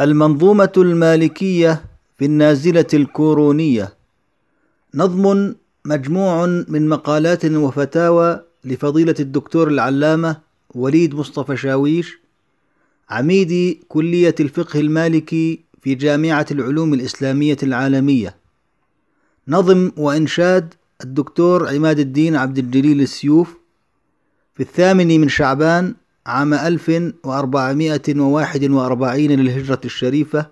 المنظومة المالكية في النازلة الكورونية. نظم مجموع من مقالات وفتاوى لفضيلة الدكتور العلامة وليد مصطفى شاويش عميد كلية الفقه المالكي في جامعة العلوم الإسلامية العالمية. نظم وإنشاد الدكتور عماد الدين عبد الجليل السيوف. في الثامن من شعبان عام 1441 للهجرة الشريفة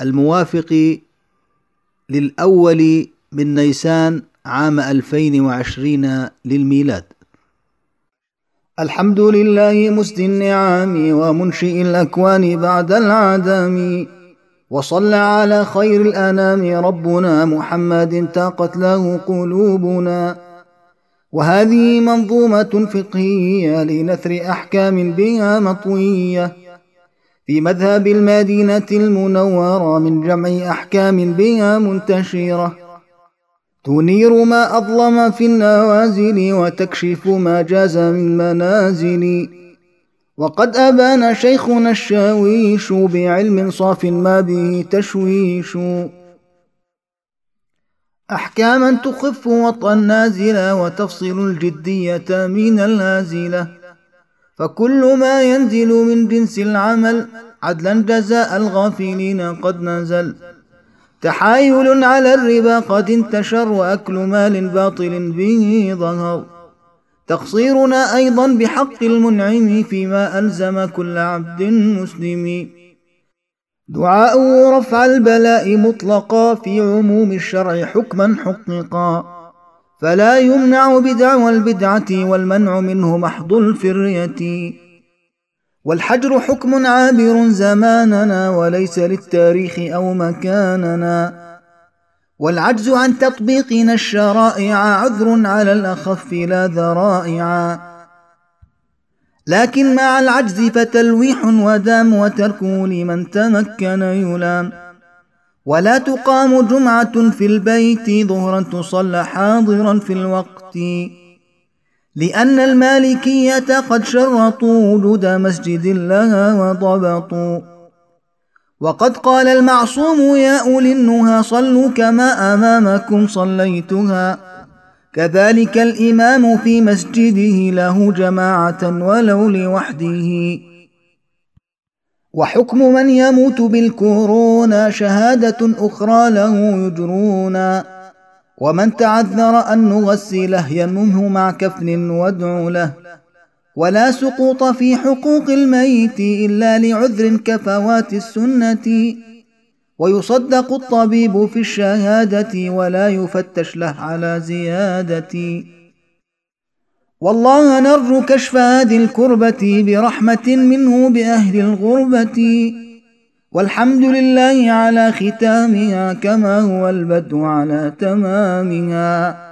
الموافق للأول من نيسان عام 2020 للميلاد. الحمد لله مسد النعام ومنشئ الأكوان بعد العدم وصلى على خير الأنام ربنا محمد تاقت له قلوبنا. وهذه منظومة فقهية لنثر أحكام بها مطوية. في مذهب المدينة المنورة من جمع أحكام بها منتشرة. تنير ما أظلم في النوازل وتكشف ما جاز من منازل. وقد أبان شيخنا الشاويش بعلم صاف ما به تشويش. أحكاما تخف وطأ النازلة وتفصل الجدية من الهازلة فكل ما ينزل من جنس العمل عدلا جزاء الغافلين قد نزل. تحايل على الربا قد انتشر وأكل مال باطل به ظهر. تقصيرنا أيضا بحق المنعم فيما ألزم كل عبد مسلم. دعاء رفع البلاء مطلقا في عموم الشرع حكما حققا فلا يمنع بدعوى البدعة والمنع منه محض الفرية. والحجر حكم عابر زماننا وليس للتاريخ أو مكاننا. والعجز عن تطبيقنا الشرائع عذر على الأخف لا ذرائع. لكن مع العجز فتلويح ودام وتركه لمن تمكن يلام. ولا تقام جمعة في البيت ظهرا تصلى حاضرا في الوقت. لأن المالكية قد شرطوا وجود مسجد لها وضبطوا. وقد قال المعصوم يا أولي النهى صلوا كما أمامكم صليتها. كذلك الإمام في مسجده له جماعة ولو لوحده. وحكم من يموت بالكورونا شهادة أخرى له يجرونا ومن تعذر أن نغسله ينمه مع كفن وادع له. ولا سقوط في حقوق الميت إلا لعذر كفوات السنة. ويصدق الطبيب في الشهادة ولا يفتش له على زيادة. والله نرجو كشف هذه الكربة برحمة منه بأهل الغربة. والحمد لله على ختامها كما هو البدء على تمامها.